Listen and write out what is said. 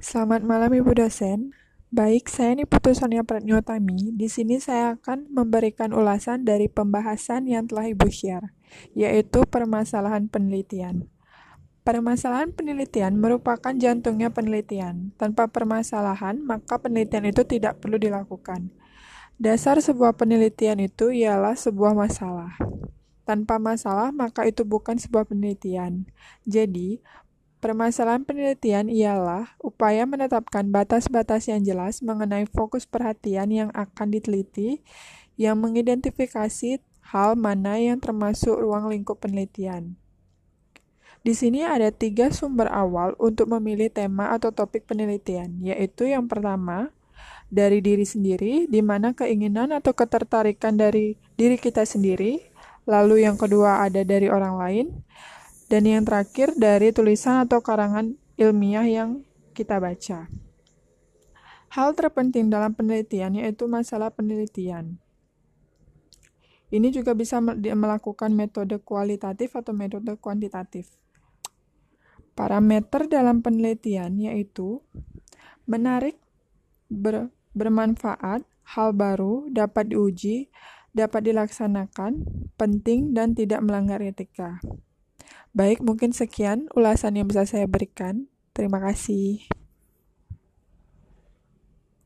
Selamat malam Ibu dosen. Baik, saya ini Putu Sonia Pratnyotami. Di sini saya akan memberikan ulasan dari pembahasan yang telah Ibu share, yaitu permasalahan penelitian. Permasalahan penelitian merupakan jantungnya penelitian. Tanpa permasalahan, maka penelitian itu tidak perlu dilakukan. Dasar sebuah penelitian itu ialah sebuah masalah. Tanpa masalah, maka itu bukan sebuah penelitian. Jadi, Permasalahan penelitian ialah upaya menetapkan batas-batas yang jelas mengenai fokus perhatian yang akan diteliti, yang mengidentifikasi hal mana yang termasuk ruang lingkup penelitian. Di sini ada tiga sumber awal untuk memilih tema atau topik penelitian, yaitu yang pertama, dari diri sendiri, di mana keinginan atau ketertarikan dari diri kita sendiri, lalu yang kedua ada dari orang lain, dan yang terakhir dari tulisan atau karangan ilmiah yang kita baca. Hal terpenting dalam penelitian yaitu masalah penelitian. Ini juga bisa melakukan metode kualitatif atau metode kuantitatif. Parameter dalam penelitian yaitu menarik, ber, bermanfaat, hal baru, dapat diuji, dapat dilaksanakan, penting, dan tidak melanggar etika. Baik, mungkin sekian ulasan yang bisa saya berikan. Terima kasih.